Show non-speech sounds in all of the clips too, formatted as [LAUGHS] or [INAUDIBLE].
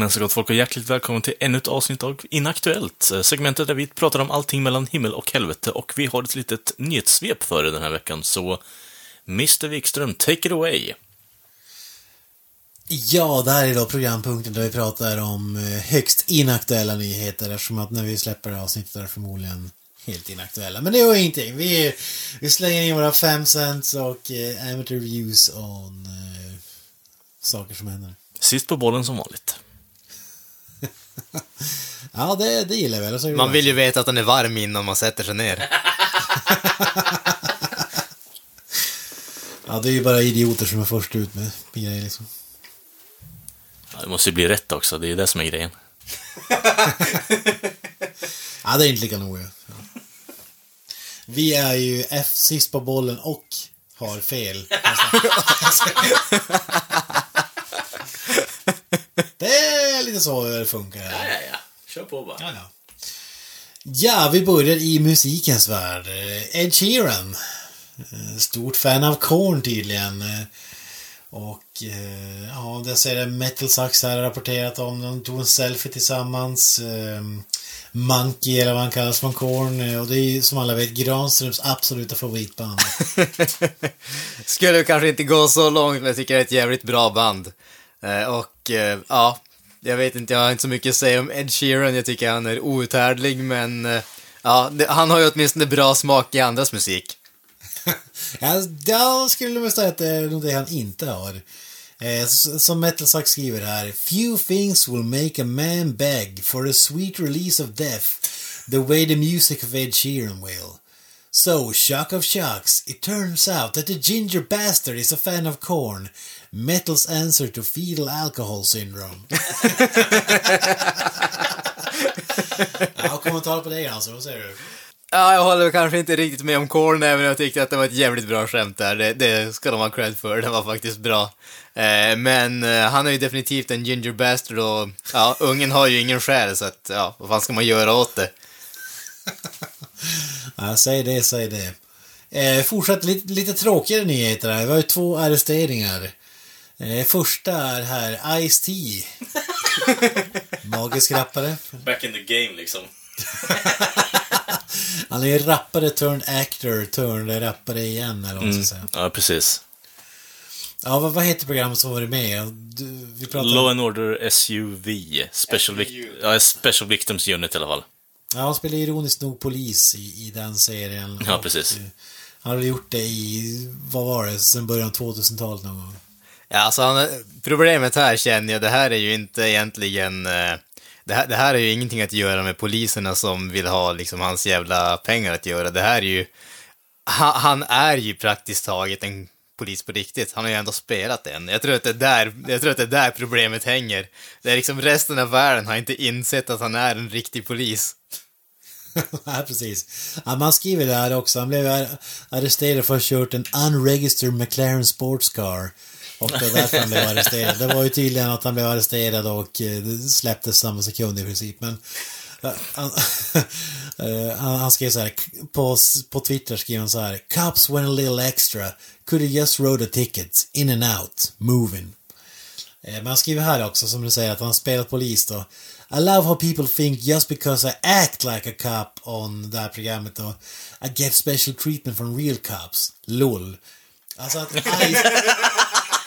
Jajamensan gott folk och hjärtligt välkommen till ännu ett avsnitt av Inaktuellt. eh, Segmentet där vi pratar om allting mellan himmel och helvete och vi har ett litet nyhetssvep för er den här veckan, så Mr Wikström, take it away. Ja, det här är då programpunkten där vi pratar om eh, högst inaktuella nyheter eftersom att när vi släpper det här avsnittet är det förmodligen helt inaktuella. Men det gör ingenting. Vi, vi slänger in våra fem cents och eh, amateur views on eh, saker som händer. Sist på bollen som vanligt. Ja, det, det gillar vi. Eller så är det Man vill ju veta att den är varm innan man sätter sig ner. [LAUGHS] Ja, det är ju bara idioter som är först ut med, med grejer liksom. Ja, det måste ju bli rätt också, det är ju det som är grejen. [LAUGHS] Ja, det är inte lika noga. Ja. Vi är ju F sist på bollen och har fel. [LAUGHS] lite så det funkar. här. ja, ja. Kör på bara. Ja, ja. ja, vi börjar i musikens värld. Ed Sheeran. Eh, Stort fan av Korn tydligen. Eh, Och eh, ja, det ser det Metal Sax här rapporterat om. De tog en selfie tillsammans. Monkey eller vad han kallas från Korn. Och det är ju som alla vet Granströms absoluta favoritband. [LAUGHS] Skulle kanske inte gå så långt, men jag tycker det är ett jävligt bra band. Och ja, jag vet inte, jag har inte så mycket att säga om Ed Sheeran. Jag tycker han är outhärdlig, men eh, ja, det, han har ju åtminstone bra smak i andras musik. [LAUGHS] Jag, jag skulle väl säga att det är nog det han inte har. Eh, som Metal skriver här. Few things will make a man beg for a sweet release of death the way the music of Ed Sheeran will. So, shock of shocks, it turns out that the ginger bastard is a fan of corn. Metal's answer to fetal alcohol syndrome. [LAUGHS] ja, kommentar på det alltså, vad säger du? Ja, jag håller kanske inte riktigt med om Korn, om jag tyckte att det var ett jävligt bra skämt där. Det, det ska de ha cred för, det var faktiskt bra. Eh, men eh, han är ju definitivt en ginger bastard och ja, ungen har ju ingen själ, så att ja, vad fan ska man göra åt det? [LAUGHS] Ja, säg det, säg det. Eh, fortsatt lite, lite tråkigare nyheter här. Vi har ju två arresteringar. Eh, första är här Ice-T. [LAUGHS] Magisk rappare. Back in the game liksom. [LAUGHS] Han är rappare turned actor turned rappare igen eller vad man ska säga. Ja, precis. Ja, vad, vad heter programmet som varit med? Du, vi pratar Law and Order SUV, Special, Vic ja, Special Victims Unit i alla fall. Ja, han spelar ironiskt nog polis i, i den serien. Ja, precis. eh, Han har gjort det i, vad var det, sen början av 2000-talet någon gång. Ja, alltså han, problemet här känner jag, det här är ju inte egentligen... Eh, det här, det här är ju ingenting att göra med poliserna som vill ha liksom hans jävla pengar att göra. Det här är ju... Han, han är ju praktiskt taget en polis på riktigt. Han har ju ändå spelat en. Jag tror att det är där, jag tror att det är där problemet hänger. Det är liksom resten av världen har inte insett att han är en riktig polis. [LAUGHS] ja, precis. Ja, man skriver det här också. Han blev arresterad för att ha kört en unregistered McLaren Sports Car. Och det var därför han blev arresterad. Det var ju tydligen att han blev arresterad och eh, släpptes samma sekund i princip. Men eh, han, [LAUGHS] eh, han, han skrev så här, på, på Twitter skrev han så här. Cops went a little extra. Could have just wrote a ticket. In and out. Moving. Men han skriver här också, som du säger, att han spelat polis då. I love how people think just because I act like a cop on det här programmet då, I get special treatment from real cops. LOL. Alltså att [LAUGHS] Ice,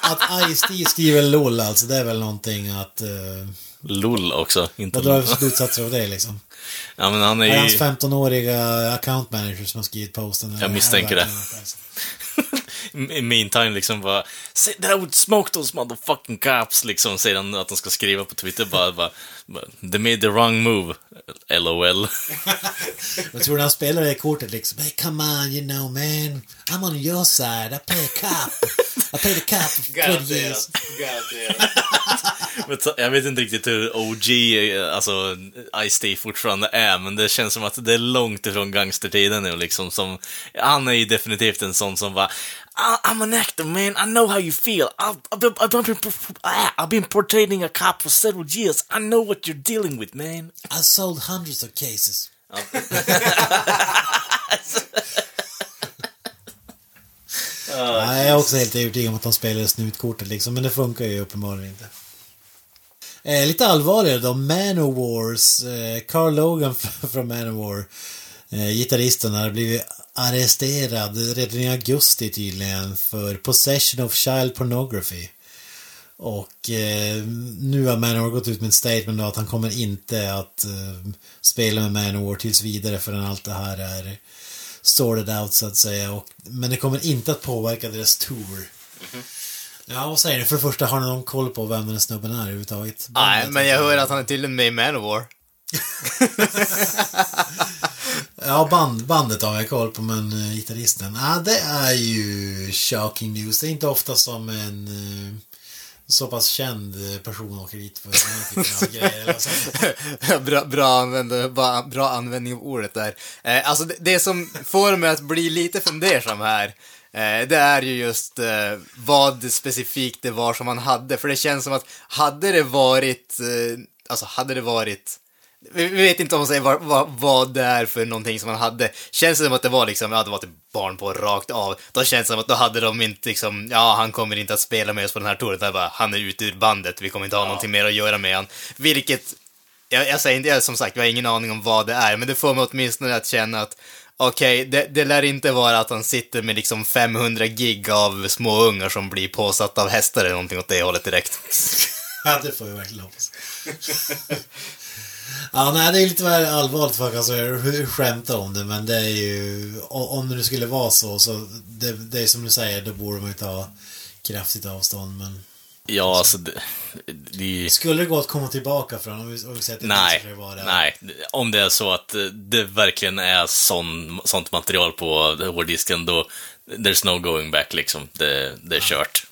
att Ice-T skriver LOL alltså, det är väl någonting att... Uh, LOL också, inte vad drar du för slutsatser av det liksom? Ja, men han Är är hans ju... 15-åriga account manager som har skrivit posten? Jag misstänker det. I meantime liksom bara Say that I would smoke those motherfucking cops liksom säger han att de ska skriva på Twitter bara, bara, They made the wrong move LOL Jag tror han spelar det kortet liksom. Hey, come on, you know man. I'm on your side. I pay a cop. I pay the cop for 20 years. [LAUGHS] Jag vet inte riktigt hur OG, eh, alltså Ice-T fortfarande är, men det känns som att det är långt ifrån gangstertiden nu liksom. Som, han är ju definitivt en sån som bara "I- I'm an actor man, I know how you feel. I've, I've, been, I've, been, I've been portraying a cop for several years. I know what you're dealing with man. I sold hundreds of cases. [LAUGHS] Nej, jag är också helt övertygad om att de spelar snutkortet liksom, men det funkar ju uppenbarligen inte. Eh, lite allvarligare då, Manowars, eh, Carl Logan [LAUGHS] från Manowar, eh, gitarristen, har blivit arresterad redan i augusti tydligen för possession of child pornography. Och eh, nu har Manowar gått ut med ett statement då att han kommer inte att eh, spela med Manowar tills vidare förrän allt det här är sorted out så att säga. Och, men det kommer inte att påverka deras tour. Ja, vad säger ni? För det första, har ni någon koll på vem den snubben är överhuvudtaget? Nej, men jag hör att han är tydligen med i Manowar. [LAUGHS] [LAUGHS] Ja, band, bandet har jag koll på, men uh, gitarristen, ja, det är ju shocking news. Det är inte ofta som en uh, så pass känd eh, person åker dit för den här typen av grejer. [LAUGHS] Bra, bra, använd, bra, användning av ordet där. Eh, alltså det, det som får mig att bli lite fundersam här, eh, det är ju just eh, vad specifikt det var som han hade. För det känns som att hade det varit, alltså hade det varit vi vet inte om hon säger vad, vad, vad det är för någonting som han hade. Känns det som att det var liksom, ja det var typ barn på rakt av. Då känns det som att då hade de inte liksom, ja han kommer inte att spela med oss på den här touren. Det bara, han är ute ur bandet, vi kommer inte ha någonting mer att göra med han. Vilket, jag, jag säger inte, jag, som sagt, jag har ingen aning om vad det är, men det får mig åtminstone att känna att Okej, det, det lär inte vara att han sitter med liksom 500 gig av små ungar som blir påsatta av hästar eller någonting åt det hållet direkt. [LAUGHS] ja, det får vi verkligen hoppas. Ja, nej, det är lite väl allvarligt för att alltså, skämta om det, men det är ju... Om det skulle vara så, så det, det är som du säger, då borde man ju ta kraftigt avstånd, men... Ja, alltså det, det... Skulle det gå att komma tillbaka från om vi, om vi säger att det Nej, skulle vara det? nej. Om det är så att det verkligen är sån, sånt material på hårddisken, då there's no going back liksom. Det, det är kört.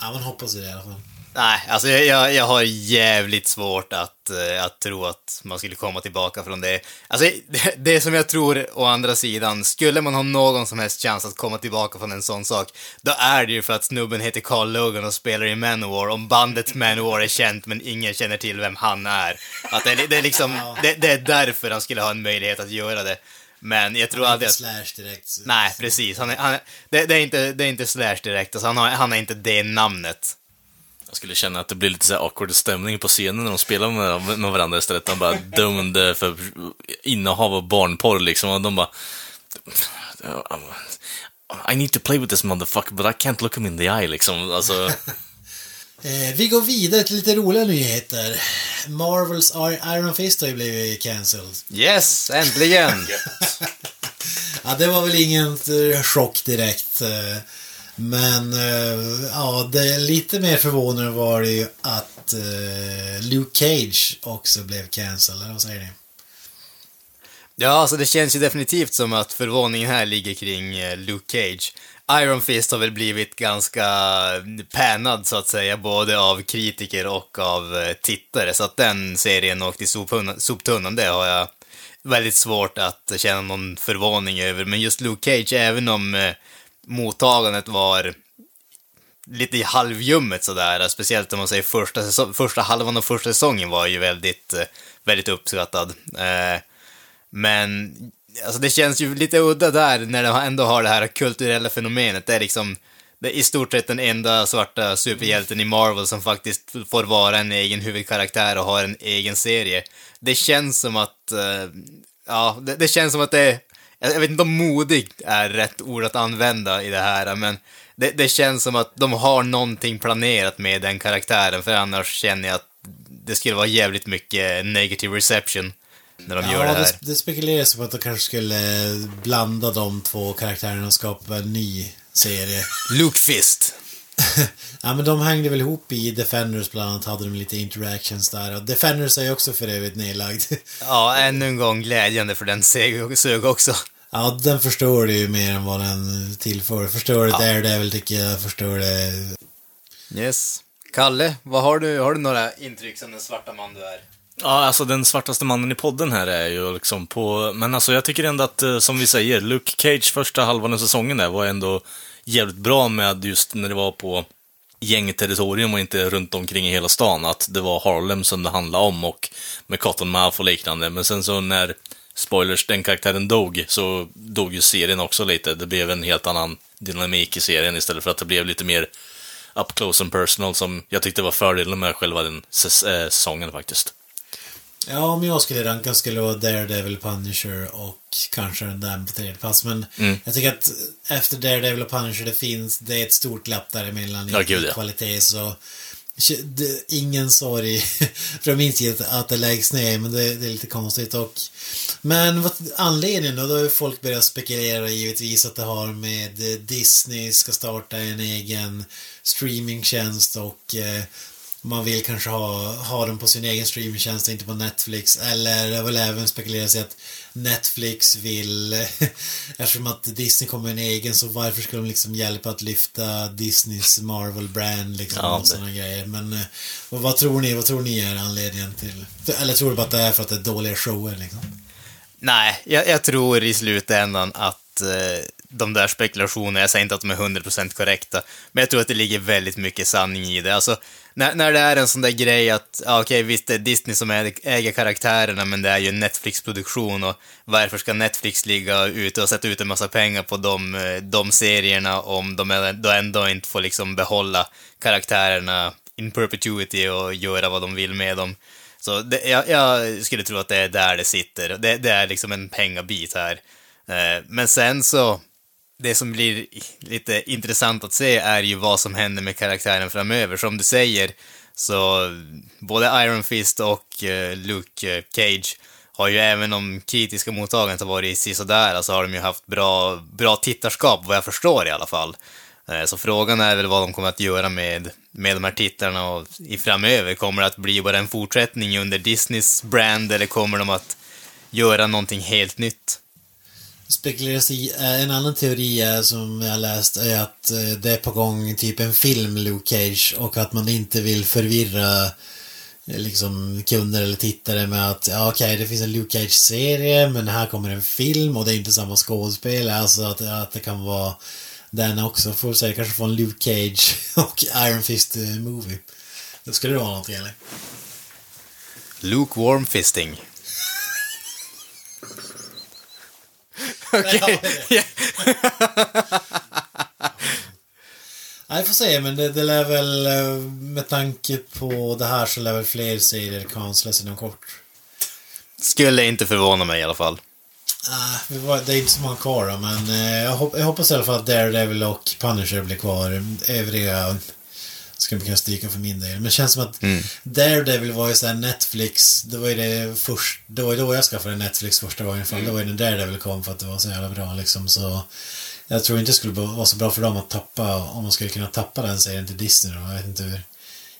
Ja, man hoppas det i alla fall. Nej, alltså jag, jag, har jävligt svårt att, eh, att tro att man skulle komma tillbaka från det. Alltså, det, det som jag tror, å andra sidan, skulle man ha någon som helst chans att komma tillbaka från en sån sak, då är det ju för att snubben heter Carl Logan och spelar i Manowar, om bandet Manowar är känt men ingen känner till vem han är. Att det, det är liksom, det, det är därför han skulle ha en möjlighet att göra det. Men jag tror aldrig att... Slash direkt. så- Nej, precis. Han är, han är, det, det, är inte, det är inte Slash direkt, alltså han har, han har inte det namnet. Jag skulle känna att det blir lite så här awkward stämning på scenen när de spelar med, med varandra istället. De bara dömde för innehav av barnporr liksom. Och de bara... I need to play with this motherfucker, but I can't look him in the eye liksom. Alltså, [LAUGHS] Eh, vi går vidare till lite roliga nyheter. Marvels Ar- Iron Fist har ju blivit cancelled. Yes, äntligen! [LAUGHS] Ja, det var väl ingen eh, chock direkt. Men eh, ja, det är lite mer förvånande var det ju att eh, Luke Cage också blev cancelled. Eller vad säger ni? Ja, alltså det känns ju definitivt som att förvåningen här ligger kring eh, Luke Cage. Iron Fist har väl blivit ganska eh, pänad så att säga, både av kritiker och av eh, tittare, så att den serien åkte i soptunnan, soptunnan, det har jag väldigt svårt att känna någon förvåning över. Men just Luke Cage, även om eh, mottagandet var lite i halvljummet sådär, speciellt om man säger första, säsong, första halvan av första säsongen var ju väldigt, eh, väldigt uppskattad. Eh, men alltså det känns ju lite udda där när de ändå har det här kulturella fenomenet. Det är liksom det är i stort sett den enda svarta superhjälten i Marvel som faktiskt får vara en egen huvudkaraktär och har en egen serie. Det känns som att, eh, ja, det, det känns som att det är, jag vet inte om modigt är rätt ord att använda i det här, men det, det känns som att de har någonting planerat med den karaktären, för annars känner jag att det skulle vara jävligt mycket negative reception när de gör det här. det, det spekuleras på att de kanske skulle blanda de två karaktärerna och skapa en ny serie. Luke Fist. [LAUGHS] ja, men de hängde väl ihop i Defenders bland annat, hade de lite interactions där. Och Defenders är ju också för övrigt nedlagd. [LAUGHS] Ja, ännu en gång glädjande för den sög också. ja, den förstår det ju mer än vad den tillför. Förstår det Ja. Daredevil tycker jag, förstår det... Yes. Kalle, vad har du? Har du några intryck som den svarta man du är? ja, alltså den svartaste mannen i podden här är ju liksom på... Men alltså jag tycker ändå att, eh, som vi säger, Luke Cage första halvan av säsongen där var ändå jävligt bra med just när det var på gängterritorium och inte runt omkring i hela stan. Att det var Harlem som det handlade om och med Cottonmouth och liknande. Men sen så när, spoilers, den karaktären dog, så dog ju serien också lite. Det blev en helt annan dynamik i serien istället för att det blev lite mer up close and personal som jag tyckte var fördelen med själva den eh, säsongen faktiskt. Ja, om jag skulle ranka skulle det vara Daredevil, Punisher och kanske den där på tredje plats. Men Mm. jag tycker att efter Daredevil och Punisher det finns, det är ett stort glapp däremellan i Ja, gud, ja. kvalitet. Så ingen sorg [LAUGHS] från min sida att det läggs ner, men det, det är lite konstigt. Och, men vad, anledningen då, då har ju folk börjat spekulera givetvis att det har med Disney ska starta en egen streamingtjänst och eh, man vill kanske ha, ha dem på sin egen streamingtjänst inte på Netflix. Eller det väl även spekulerats i att Netflix vill, [LAUGHS] eftersom att Disney kommer med en egen, så varför skulle de liksom hjälpa att lyfta Disneys Marvel-brand liksom Ja, och sådana grejer. Men eh, vad, vad tror ni, vad tror ni är anledningen till, eller tror du bara att det är för att det är dåliga shower liksom? Nej, jag, jag tror i slutändan att eh, de där spekulationerna, jag säger inte att de är 100% korrekta, men jag tror att det ligger väldigt mycket sanning i det. Alltså, när, när det är en sån där grej att, ja, okej, visst det är Disney som äger, karaktärerna, men det är ju en Netflix-produktion och varför ska Netflix ligga ute och sätta ut en massa pengar på de, eh, de serierna om de då ändå inte får liksom behålla karaktärerna in perpetuity och göra vad de vill med dem. Så det, jag, jag skulle tro att det är där det sitter. Det, det är liksom en pengabit här. Eh, men sen så, det som blir lite intressant att se är ju vad som händer med karaktären framöver. Som du säger, så både Iron Fist och eh, Luke eh, Cage har ju även om kritiska mottagandet har varit sisådär, så har de ju haft bra, bra tittarskap, vad jag förstår i alla fall. Eh, så frågan är väl vad de kommer att göra med, med de här tittarna och i framöver. Kommer det att bli bara en fortsättning under Disneys brand eller kommer de att göra någonting helt nytt? Spekuleras i, eh, en annan teori är, som jag läst är att eh, det är på gång typ en film Luke Cage och att man inte vill förvirra eh, liksom kunder eller tittare med att ja, okej, det finns en Luke Cage-serie men här kommer en film och det är inte samma skådespelare, alltså att, att det kan vara den också. Får säga kanske få en Luke Cage [LAUGHS] och Iron Fist-movie. Det skulle det vara någonting eller? Luke Warm fisting. Okej. Ja, Nej, [LAUGHS] får se, men det, det lär väl, eh, med tanke på det här så lär väl fler serier cancelas inom kort. Skulle inte förvåna mig i alla fall. Ah, vi var- det är inte så många kvar då, men eh, jag, hop, jag hoppas i alla fall att Daredevil och Punisher blir kvar. Övriga skulle man kunna stryka för min del. Men det känns som att Mm. Daredevil var ju såhär Netflix, det var ju det först, det var ju då jag skaffade Netflix första gången. För Det var ju när Daredevil kom för att det var så jävla bra liksom. Så jag tror inte det skulle vara så bra för dem att tappa, om man skulle kunna tappa den serien till Disney då. Jag vet inte hur,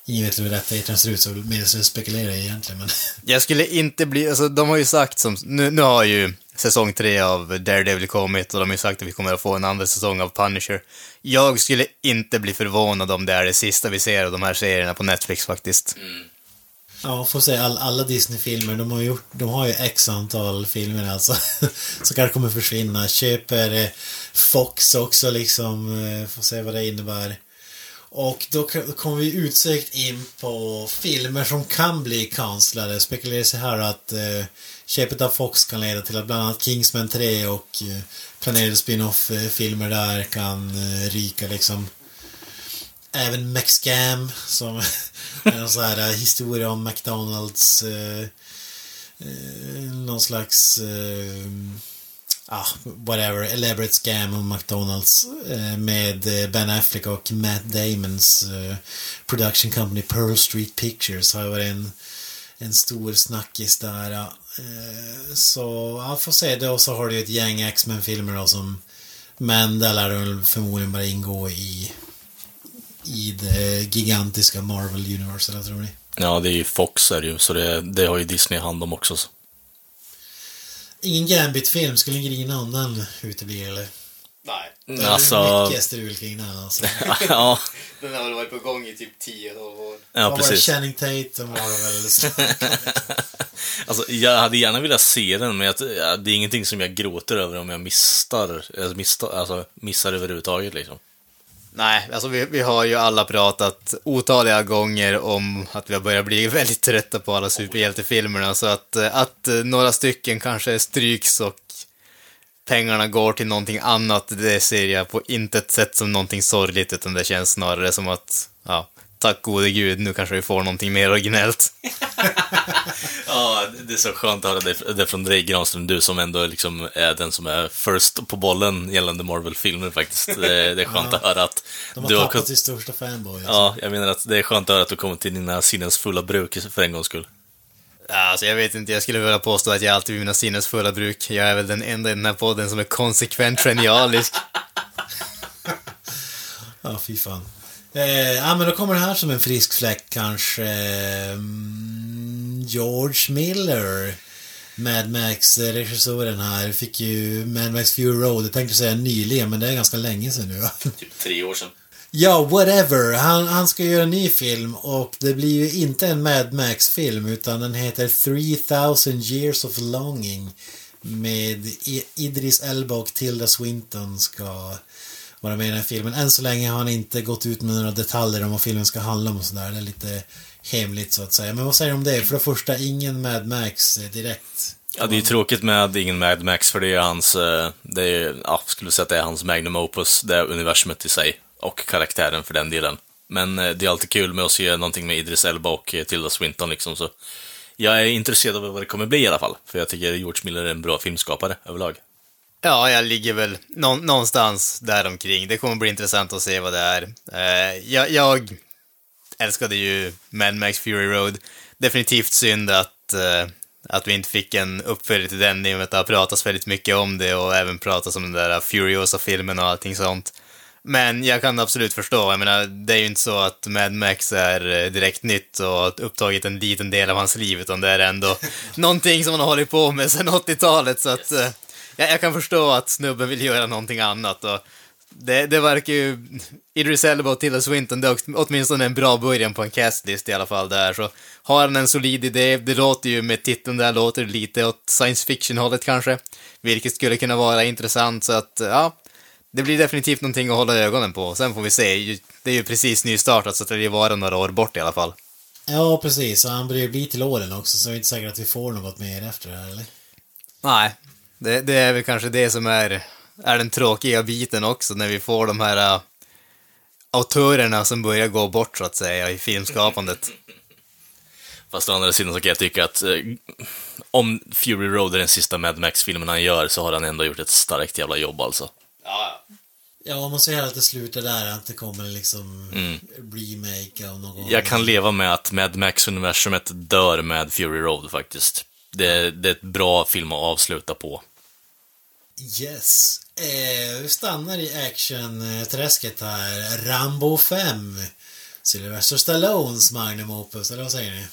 ingen vet hur rättigheterna ser ut så meningslöst spekulera egentligen. Men Jag skulle inte bli, alltså de har ju sagt som, nu, nu har ju säsong tre av Daredevil kommit och de har ju sagt att vi kommer att få en andra säsong av Punisher. Jag skulle inte bli förvånad om det är det sista vi ser av de här serierna på Netflix faktiskt. Ja, får säga all, alla Disney-filmer, de har, gjort, de har ju x antal filmer alltså. [LAUGHS] Så kanske kommer försvinna. Köper eh, Fox också liksom, eh, får se vad det innebär. Och då då kommer vi utsökt in på filmer som kan bli kanslade. Spekulerar sig här att eh, köpet av Fox kan leda till att bland annat Kingsman 3 och eh, planerade spin-off-filmer eh, där kan eh, ryka liksom. Även McScam som [LAUGHS] är en sån här historia om McDonalds. Någon slags ah, whatever, elaborate scam om McDonalds eh, med Ben Affleck och Matt Damons eh, production company Pearl Street Pictures har ju varit en, en stor snackis där. Eh, så, ja, får se. Och så har du ju ett gäng X-Men-filmer då som men där lär väl förmodligen bara ingå i i det gigantiska Marvel Universe, eller tror ni? Ja, det är ju Fox är det ju, så det, det har ju Disney hand om också. så. Ingen Gambit-film, skulle ni grina om den uteblir eller? Nej. Det är Alltså, mycket strul kring den alltså. [LAUGHS] ja, Den har väl varit på gång i typ 10-12 år. ja Vad var det? precis. Channing Tatum var det väl? [LAUGHS] Alltså, jag hade gärna velat se den, men jag, det är ingenting som jag gråter över om jag missar, missar, alltså, missar överhuvudtaget liksom. Nej, alltså vi, vi har ju alla pratat otaliga gånger om att vi har börjat bli väldigt trötta på alla superhjältefilmerna, så att, att några stycken kanske stryks och pengarna går till någonting annat, det ser jag på intet sätt som någonting sorgligt, utan det känns snarare som att, ja, tack gode gud, nu kanske vi får någonting mer originellt. [LAUGHS] Ja, det är så skönt att höra det, det från dig Granström, du som ändå liksom är den som är first på bollen gällande Marvel-filmer faktiskt. Det, det är skönt att höra att De har du har... tappat sin största fanboy. Alltså. Ja, jag menar att det är skönt att höra att du kommer till dina sinnens fulla bruk för en gångs skull. Alltså, jag vet inte, jag skulle vilja påstå att jag alltid vid mina sinnes fulla bruk. Jag är väl den enda i den här podden som är konsekvent genialisk. [LAUGHS] Ja, fy fan. Eh, ja, men då kommer det här som en frisk fläkt kanske. Mm, George Miller. Mad Max-regissören här fick ju Mad Max Fury Road, jag tänkte säga nyligen, men det är ganska länge sedan nu. Typ tre år sedan. Ja, whatever. Han, han ska göra en ny film och det blir ju inte en Mad Max-film utan den heter 3000 years of longing med Idris Elba och Tilda Swinton ska vara med i den här filmen. Än så länge har han inte gått ut med några detaljer om vad filmen ska handla om och sådär. Det är lite hemligt så att säga. Men vad säger du om det? För det första, ingen Mad Max eh, direkt. Ja, det är ju tråkigt med ingen Mad Max, för det är hans, eh, det är, ja, skulle säga att det är hans magnum opus, det är universumet i sig, och karaktären för den delen. Men eh, det är alltid kul med att se någonting med Idris Elba och eh, Tilda Swinton liksom, så jag är intresserad av vad det kommer bli i alla fall, för jag tycker George Miller är en bra filmskapare överlag. Ja, jag ligger väl nå någonstans däromkring. Det kommer bli intressant att se vad det är. Eh, jag, jag älskade ju Mad Max Fury Road. Definitivt synd att, eh, att vi inte fick en uppföljare till den i och med att det har pratats väldigt mycket om det och även pratats om den där Furiosa-filmen och allting sånt. Men jag kan absolut förstå, jag menar, det är ju inte så att Mad Max är eh, direkt nytt och upptagit en liten del av hans liv, utan det är ändå [LAUGHS] någonting som han har hållit på med sedan 80-talet, så att eh, jag, jag kan förstå att snubben vill göra någonting annat. Och det, det verkar ju... Idris Elba och Tilda Swinton, det är åtminstone en bra början på en castlist i alla fall där, så har han en solid idé, det låter ju med titeln där, låter lite åt science fiction-hållet kanske, vilket skulle kunna vara intressant, så att, ja, det blir definitivt någonting att hålla ögonen på. Sen får vi se. Det är ju precis nystartat så det lär ju vara några år bort i alla fall. Ja, precis. Och han börjar ju bli till åren också, så det är inte säkert att vi får något mer efter det här, eller? Nej, det, det är väl kanske det som är, är den tråkiga biten också, när vi får de här uh, autörerna som börjar gå bort, så att säga, i filmskapandet. Fast å andra sidan så kan jag tycka att eh, om Fury Road är den sista Mad Max-filmen han gör så har han ändå gjort ett starkt jävla jobb alltså. Ja, om man säger att det slutar där, att det kommer liksom remake av någon... Jag kan leva med att Mad Max-universumet dör med Fury Road faktiskt. Det, det är ett bra film att avsluta på. Yes. Eh, vi stannar i action-träsket här. Rambo 5. Sylvester Stallones Magnum Opus, eller vad säger ni?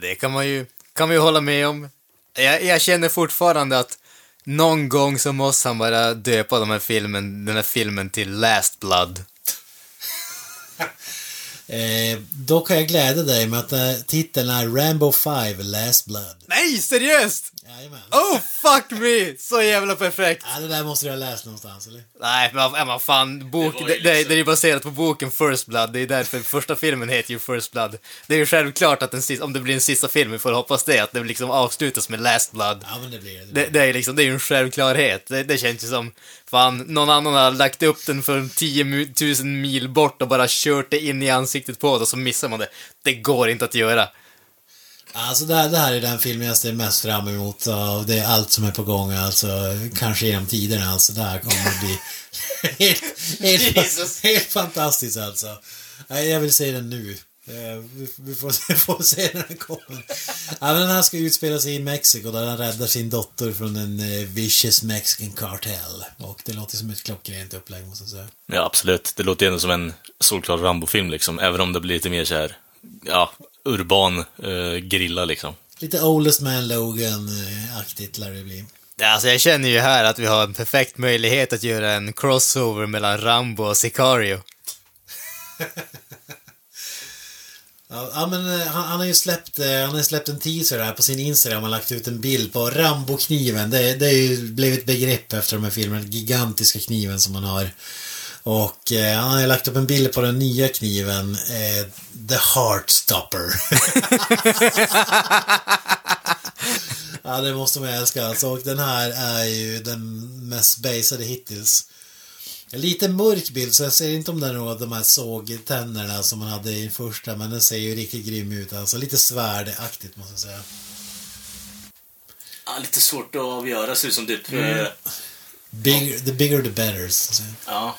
det kan man ju, kan ju hålla med om. Jag, jag känner fortfarande att någon gång så måste han bara döpa de här filmen, den här filmen till Last Blood. [LAUGHS] Eh, då kan jag glädja dig med att eh, titeln är Rambo 5 Last Blood. Nej, seriöst! Jajamän. Oh, fuck me! Så jävla perfekt! Ja, det där måste du ha läst någonstans, eller? Nej, men vad- vad fan, bok, Det det, ju det, liksom- det är baserat på boken First Blood, det är därför första filmen heter ju First Blood. Det är ju självklart att den sista, om det blir en sista film, vi får hoppas det, att det liksom avslutas med Last Blood. Ja, men det blir det. Det, det är liksom, det är ju en självklarhet. Det, det känns ju som, fan, någon annan har lagt upp den för 10 mu- 000 mil bort och bara kört det in i ansiktet på det och så missar man det. Det går inte att göra. Alltså det här, det här är den filmen jag ser mest fram emot av det är allt som är på gång, alltså kanske genom tiderna, alltså det här kommer att bli [LAUGHS] helt, helt, helt fantastiskt alltså. Jag vill se den nu. Eh, Vi, vi får, se, får se när den kommer. Ja, den här ska utspela sig i Mexiko där han räddar sin dotter från en eh, vicious mexican cartel. Och det låter som ett klockrent upplägg måste jag säga. Ja, absolut. Det låter ju ändå som en solklar Rambo-film liksom, även om det blir lite mer så här, ja, urban eh, grilla liksom. Lite Oldest Man Logan-aktigt lär det bli. Ja, Alltså jag känner ju här att vi har en perfekt möjlighet att göra en crossover mellan Rambo och Sicario. [LAUGHS] Ja, men eh, han, han har ju släppt, eh, han har släppt en teaser här på sin Instagram och lagt ut en bild på Rambo-kniven. Det, det är ju blivit ett begrepp efter de här filmerna, den gigantiska kniven som han har. Och eh, han har lagt upp en bild på den nya kniven, eh, The Heartstopper. [LAUGHS] ja, det måste man älska. Alltså, och den här är ju den mest basade hittills. Lite mörk bild, så jag ser inte om det är några av de här sågtänderna som man hade i första, men den ser ju riktigt grym ut. Alltså lite svärdaktigt måste jag säga. Ja, lite svårt att avgöra. Ser ut som typ... eh, Bigger, the bigger the better. Så att säga. Ja.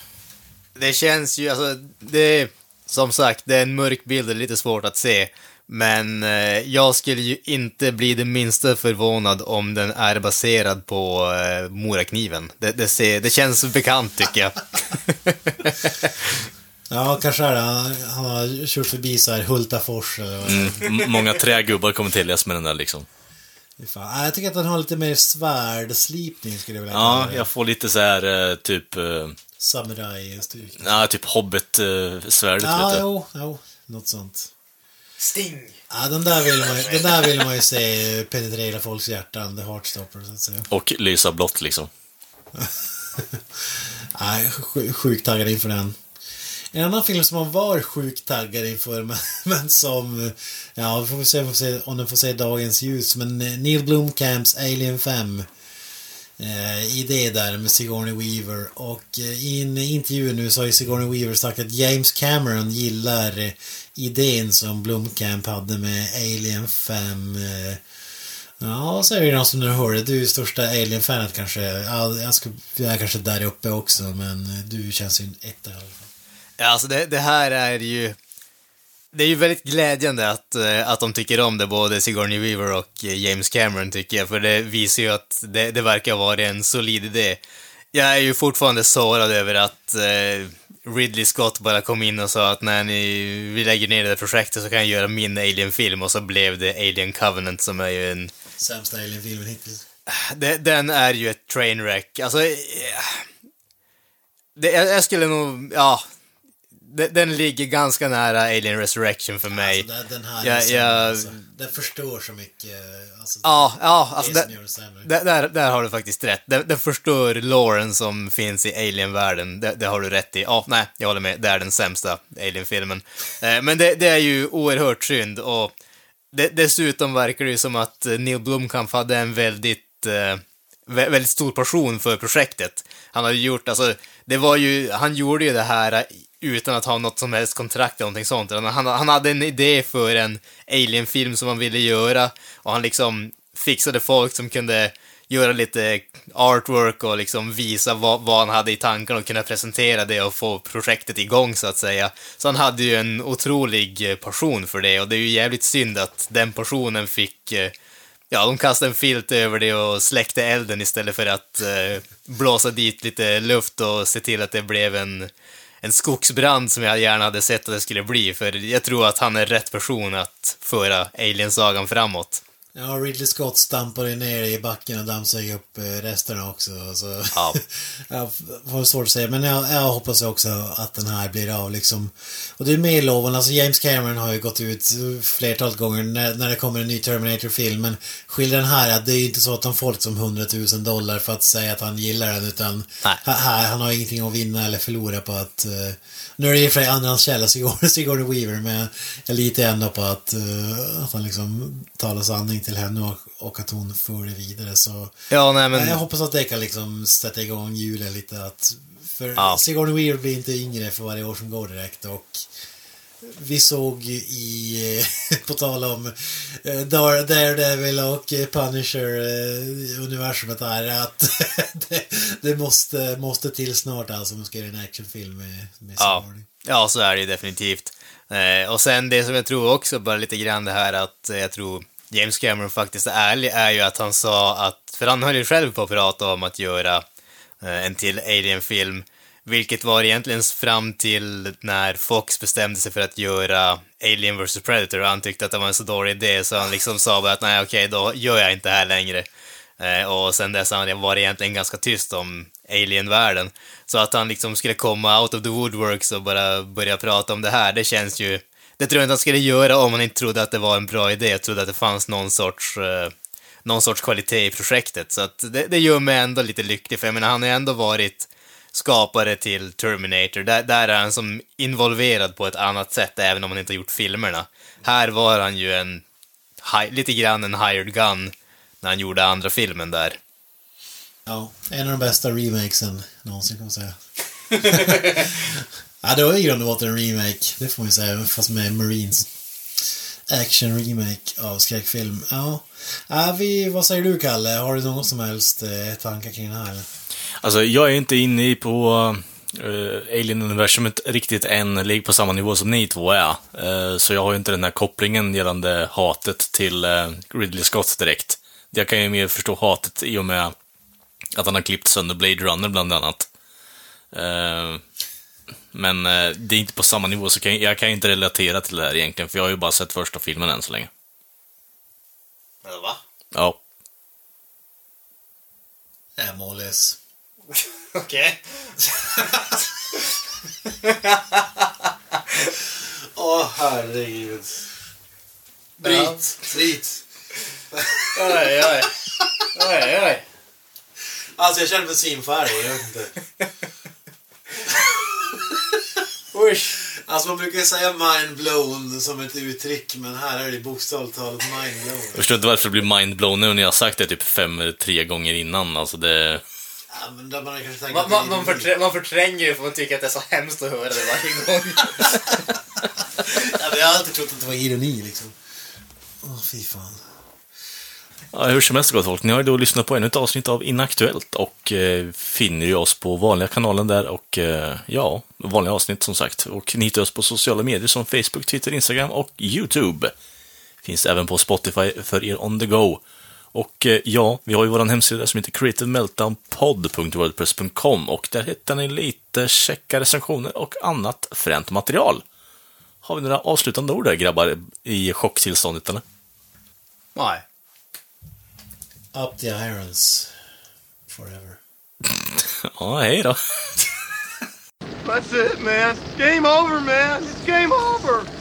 Det känns ju, alltså, det är, som sagt, det är en mörk bild, det är lite svårt att se. Men eh, jag skulle ju inte bli det minsta förvånad om den är baserad på eh, Morakniven. Det, det, ser, det känns bekant tycker jag. [LAUGHS] Ja, kanske är det. Han, har kört förbi så här Hultafors det är. Mm, många trägubbar kommer till med den där liksom. Fan. Ja, Jag tycker att den har lite mer svärdslipning skulle jag vilja Ja, kalla det. jag får lite så här eh, typ... Samurai-stuk. Ja, typ Hobbit-svärdet, Ja, jo, jo, något sånt. Sting! Ja, den där vill man, ju- den där vill man ju se penetrera folks hjärtan, the heartstopper så att säga. Och lysa blått liksom. [LAUGHS] Nej, sj- sjukt taggad inför den. En annan film som man var sjukt taggad inför, [LAUGHS] men, men som... Ja, vi får se, får se om den får se dagens ljus. Men Neil Blomkamps Alien 5. Eh, idé där med Sigourney Weaver. Och eh, i en intervju nu så har ju Sigourney Weaver sagt att James Cameron gillar eh, idén som Blomkamp hade med Alien 5. Eh, Ja, så är det någon som du hör det. Du är ju största Alien-fanet kanske. Ja, jag, ska, jag är kanske där uppe också, men du känns ju en etta i alla fall. Ja, alltså det, det här är ju... Det är ju väldigt glädjande att, eh, att de tycker om det, både Sigourney Weaver och eh, James Cameron tycker jag, för det visar ju att det, det verkar vara en solid idé. Jag är ju fortfarande sårad över att eh, Ridley Scott bara kom in och sa att när ni, vi lägger ner det här projektet så kan jag göra min Alien-film och så blev det Alien Covenant som är ju en Sämsta Alien-filmen hittills. den är ju ett trainwreck. Alltså, eh, det, jag, jag skulle nog, ja, den ligger ganska nära Alien Resurrection för mig. Alltså, den- den här Ja, är sämre, ja. alltså. Den förstår så mycket. Alltså, Ja, ja, alltså det där, där, där har du faktiskt rätt. Den, den förstör Lauren som finns i Alien-världen. Det, det har du rätt i. Ja, nej, jag håller med. Det är den sämsta Alien-filmen. Eh, men det, det är ju oerhört synd och dessutom verkar det ju som att Neil Blomkamp hade en väldigt, eh, vä- väldigt stor passion för projektet. Han hade gjort, alltså, det var ju, han gjorde ju det här utan att ha något som helst kontrakt eller någonting sånt. Han, han hade en idé för en Alien-film som han ville göra och han liksom fixade folk som kunde göra lite artwork och liksom visa vad, vad han hade i tankarna och kunna presentera det och få projektet igång så att säga. Så han hade ju en otrolig eh, passion för det och det är ju jävligt synd att den passionen fick eh, Ja, de kastade en filt över det och släckte elden istället för att eh, blåsa dit lite luft och se till att det blev en, en skogsbrand som jag gärna hade sett att det skulle bli, för jag tror att han är rätt person att föra Alien-sagan framåt. Ja, Ridley Scott stampade ner i backen och dammsög upp eh, resterna också. Så. Ja. [LAUGHS] jag får svårt att säga, men jag, jag hoppas också att den här blir av liksom. Och det är mer lovande, alltså James Cameron har ju gått ut flertalet gånger när, när det kommer en ny Terminator-film, men skillnaden här är att det är ju inte så att han får liksom 100 000 dollar för att säga att han gillar den, utan här, han har ingenting att vinna eller förlora på att... eh, nu är det i och för sig andrahandskälla, Sigourney [LAUGHS] Weaver, men jag litar ändå på att, eh, att han liksom talar sanning till henne och, och att hon för det vidare. Så Ja, nej men... jag hoppas att det kan liksom sätta igång hjulen lite. Att, för Ja. Sigourney Weaver blir inte yngre för varje år som går direkt. Och vi såg i, [LAUGHS] på tal om eh, Dar- Daredevil och Punisher-universumet här, att [LAUGHS] det, det måste, måste till snart alltså om man ska göra en actionfilm med, med Ja. Sigourney. Ja, så är det ju definitivt. Eh, och sen det som jag tror också, bara lite grann det här att eh, jag tror James Cameron faktiskt är ärlig, är ju att han sa att, för han höll ju själv på att prata om att göra eh, en till Alien-film, vilket var egentligen fram till när Fox bestämde sig för att göra Alien vs Predator och han tyckte att det var en så dålig idé så han liksom sa bara att nej okej, då gör jag inte det här längre. Eh, och sen dess har han varit egentligen ganska tyst om Alien-världen. Så att han liksom skulle komma out of the woodworks och bara börja prata om det här, det känns ju... Det tror jag inte han skulle göra om han inte trodde att det var en bra idé. Jag trodde att det fanns någon sorts, eh, någon sorts kvalitet i projektet. Så att det, det gör mig ändå lite lycklig, för jag menar, han har ändå varit skapare till Terminator. Där, där är han som involverad på ett annat sätt, även om han inte har gjort filmerna. Här var han ju en, lite grann en hired gun när han gjorde andra filmen där. Ja, en av de bästa remakesen någonsin kan man säga. [LAUGHS] ja, det var i grund och botten en remake, det får man ju säga, fast med Marines. Action remake av skräckfilm. Ja. ja vi, vad säger du, Kalle? Har du någon som helst eh, tankar kring det här? Eller? Alltså, jag är inte inne på uh, Alien-universumet riktigt än, ligger på samma nivå som ni två är. Uh, så jag har ju inte den här kopplingen gällande hatet till uh, Ridley Scott direkt. Jag kan ju mer förstå hatet i och med att han har klippt sönder Blade Runner bland annat. Men det är inte på samma nivå, så kan jag, jag kan inte relatera till det här egentligen, för jag har ju bara sett första filmen än så länge. Eller va? Ja. Målis. [LAUGHS] Okej. Åh, [LAUGHS] herregud. Bryt! Bryt! Oj, oj. Oj, oj. Alltså, jag känner mig svinfärdig, jag vet inte. Usch. Alltså, man brukar ju säga mind-blown som ett uttryck, men här är det bokstavligt talat mind-blown. Jag förstår inte varför det blir mindblown nu när jag har sagt det typ fem, tre gånger innan. Alltså det... Ja, men där man kanske Man, man, man, förträ, man förtränger det för man tycker att det är så hemskt att höra det varje gång. [LAUGHS] Ja, men jag har alltid trott att det var ironi, liksom. Åh, fy fan. Ja, hur som helst gott folk, ni har ju då lyssnat på ännu ett avsnitt av Inaktuellt och eh, finner ju oss på vanliga kanalen där och eh, ja, vanliga avsnitt som sagt. Och ni hittar oss på sociala medier som Facebook, Twitter, Instagram och YouTube. Finns även på Spotify för er on the go. Och eh, ja, vi har ju vår hemsida som heter creativemeltdownpod.wordpress.com och där hittar ni lite checka recensioner och annat fränt material. Har vi några avslutande ord där grabbar i chocktillståndet eller? Nej. Up the irons. Forever. Ja, hej då. That's it, man. Game over, man. It's game over.